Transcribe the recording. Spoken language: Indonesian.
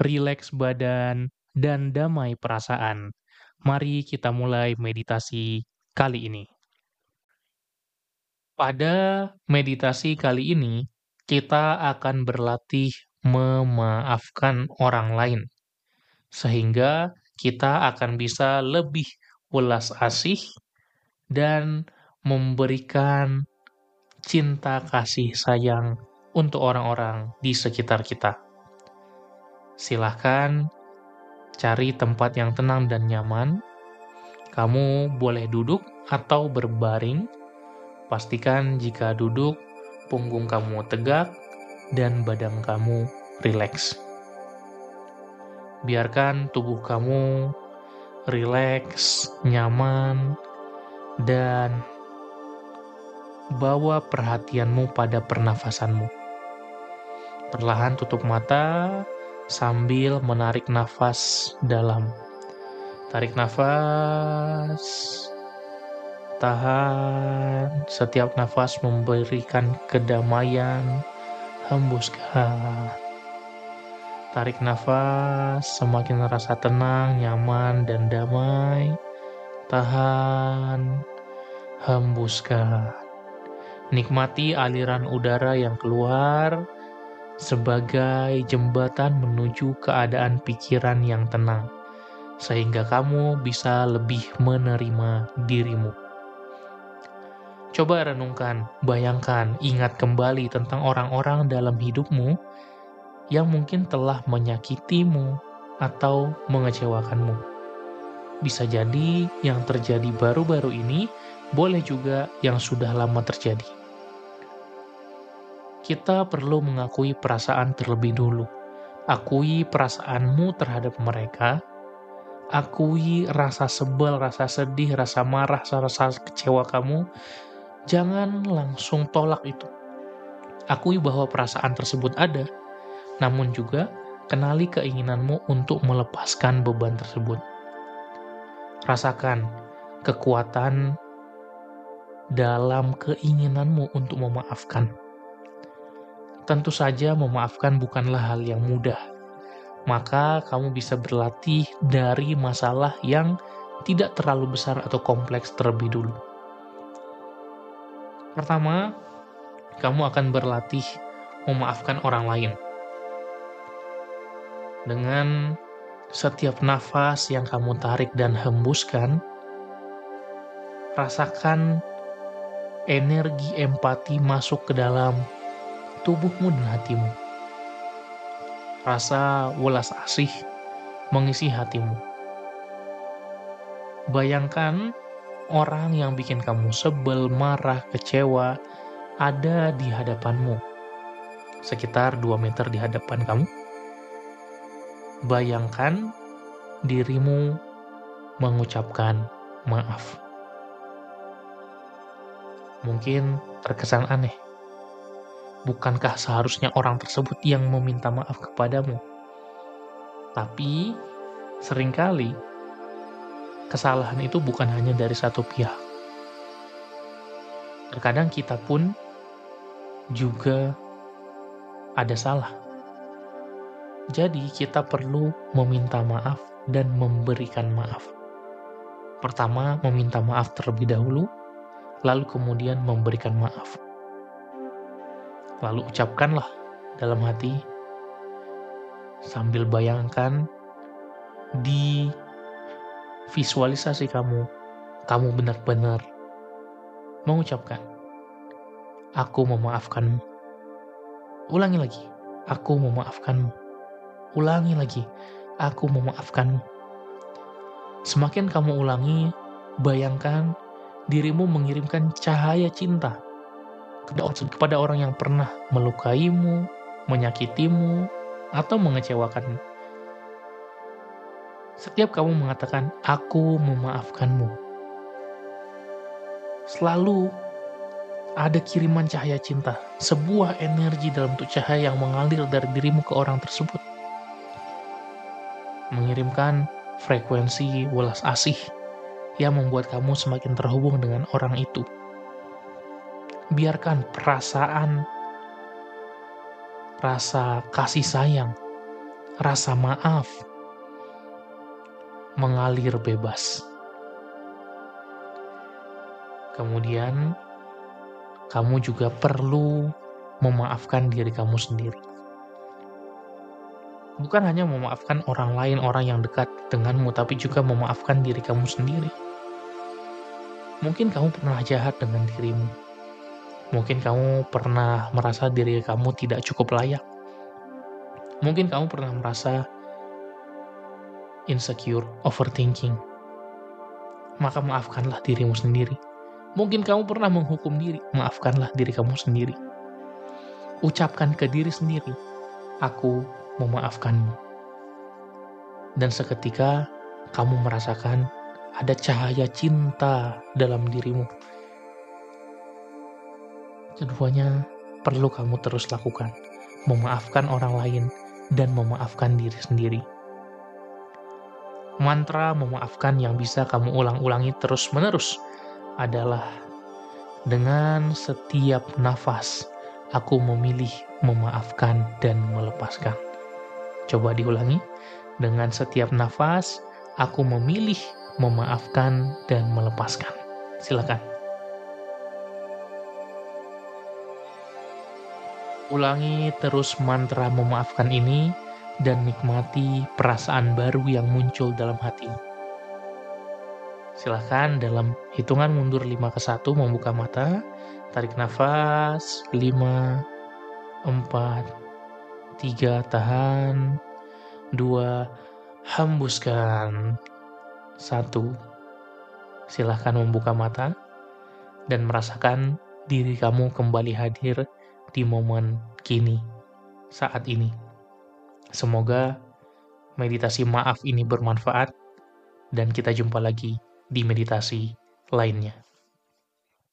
rileks badan, dan damai perasaan. Mari kita mulai meditasi kali ini. Pada meditasi kali ini, kita akan berlatih memaafkan orang lain, sehingga kita akan bisa lebih ulas asih dan memberikan cinta kasih sayang untuk orang-orang di sekitar kita. Silahkan cari tempat yang tenang dan nyaman. Kamu boleh duduk atau berbaring. Pastikan jika duduk, punggung kamu tegak dan badan kamu rileks. Biarkan tubuh kamu rileks, nyaman, dan bawa perhatianmu pada pernafasanmu. Perlahan tutup mata, sambil menarik nafas dalam. Tarik nafas, tahan. Setiap nafas memberikan kedamaian, hembuskan. Tarik nafas, semakin rasa tenang, nyaman, dan damai. Tahan, hembuskan. Nikmati aliran udara yang keluar sebagai jembatan menuju keadaan pikiran yang tenang, sehingga kamu bisa lebih menerima dirimu. Coba renungkan, bayangkan, ingat kembali tentang orang-orang dalam hidupmu yang mungkin telah menyakitimu atau mengecewakanmu. Bisa jadi yang terjadi baru-baru ini, boleh juga yang sudah lama terjadi kita perlu mengakui perasaan terlebih dulu. Akui perasaanmu terhadap mereka, akui rasa sebel, rasa sedih, rasa marah, rasa kecewa kamu. Jangan langsung tolak itu. Akui bahwa perasaan tersebut ada, namun juga kenali keinginanmu untuk melepaskan beban tersebut. Rasakan kekuatan dalam keinginanmu untuk memaafkan. Tentu saja memaafkan bukanlah hal yang mudah. Maka kamu bisa berlatih dari masalah yang tidak terlalu besar atau kompleks terlebih dulu. Pertama, kamu akan berlatih memaafkan orang lain. Dengan setiap nafas yang kamu tarik dan hembuskan, rasakan energi empati masuk ke dalam tubuhmu dan hatimu. Rasa welas asih mengisi hatimu. Bayangkan orang yang bikin kamu sebel, marah, kecewa ada di hadapanmu. Sekitar 2 meter di hadapan kamu. Bayangkan dirimu mengucapkan maaf. Mungkin terkesan aneh bukankah seharusnya orang tersebut yang meminta maaf kepadamu? Tapi, sering kali kesalahan itu bukan hanya dari satu pihak. Terkadang kita pun juga ada salah. Jadi, kita perlu meminta maaf dan memberikan maaf. Pertama, meminta maaf terlebih dahulu, lalu kemudian memberikan maaf Lalu ucapkanlah dalam hati sambil bayangkan di visualisasi kamu, kamu benar-benar mengucapkan, Aku memaafkanmu. Ulangi lagi, aku memaafkanmu. Ulangi lagi, aku memaafkanmu. Semakin kamu ulangi, bayangkan dirimu mengirimkan cahaya cinta kepada orang yang pernah melukaimu, menyakitimu, atau mengecewakanmu. Setiap kamu mengatakan, "Aku memaafkanmu", selalu ada kiriman cahaya cinta, sebuah energi dalam bentuk cahaya yang mengalir dari dirimu ke orang tersebut. Mengirimkan frekuensi welas asih yang membuat kamu semakin terhubung dengan orang itu. Biarkan perasaan, rasa kasih sayang, rasa maaf, mengalir bebas. Kemudian, kamu juga perlu memaafkan diri kamu sendiri. Bukan hanya memaafkan orang lain, orang yang dekat denganmu, tapi juga memaafkan diri kamu sendiri. Mungkin kamu pernah jahat dengan dirimu. Mungkin kamu pernah merasa diri kamu tidak cukup layak. Mungkin kamu pernah merasa insecure, overthinking. Maka maafkanlah dirimu sendiri. Mungkin kamu pernah menghukum diri, maafkanlah diri kamu sendiri. Ucapkan ke diri sendiri, aku memaafkanmu. Dan seketika kamu merasakan ada cahaya cinta dalam dirimu. Keduanya perlu kamu terus lakukan, memaafkan orang lain dan memaafkan diri sendiri mantra memaafkan yang bisa kamu ulang-ulangi terus-menerus adalah dengan setiap nafas aku memilih memaafkan dan melepaskan. Coba diulangi. Dengan setiap nafas aku memilih memaafkan dan melepaskan. Silakan. Ulangi terus mantra memaafkan ini dan nikmati perasaan baru yang muncul dalam hatimu. Silahkan dalam hitungan mundur 5 ke 1 membuka mata, tarik nafas, 5, 4, 3, tahan, 2, hembuskan, 1. Silahkan membuka mata dan merasakan diri kamu kembali hadir di momen kini, saat ini. Semoga meditasi maaf ini bermanfaat dan kita jumpa lagi di meditasi lainnya.